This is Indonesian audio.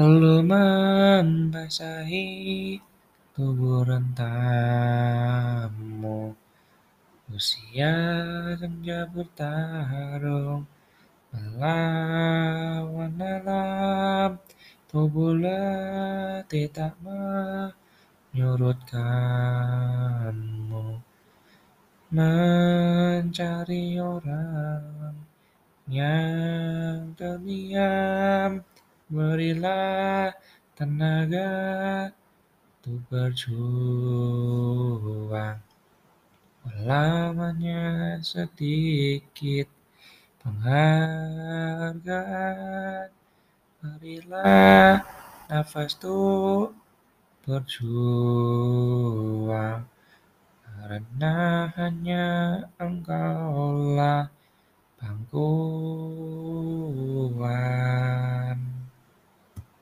Perlu membasahi tubuh rentamu Usia senja bertarung Melawan alam. Tubuh letih tak menyurutkanmu. Mencari orang yang terdiam Berilah tenaga untuk berjuang. Walau hanya sedikit penghargaan. Berilah nafas untuk berjuang. Karena hanya engkaulah pangkuan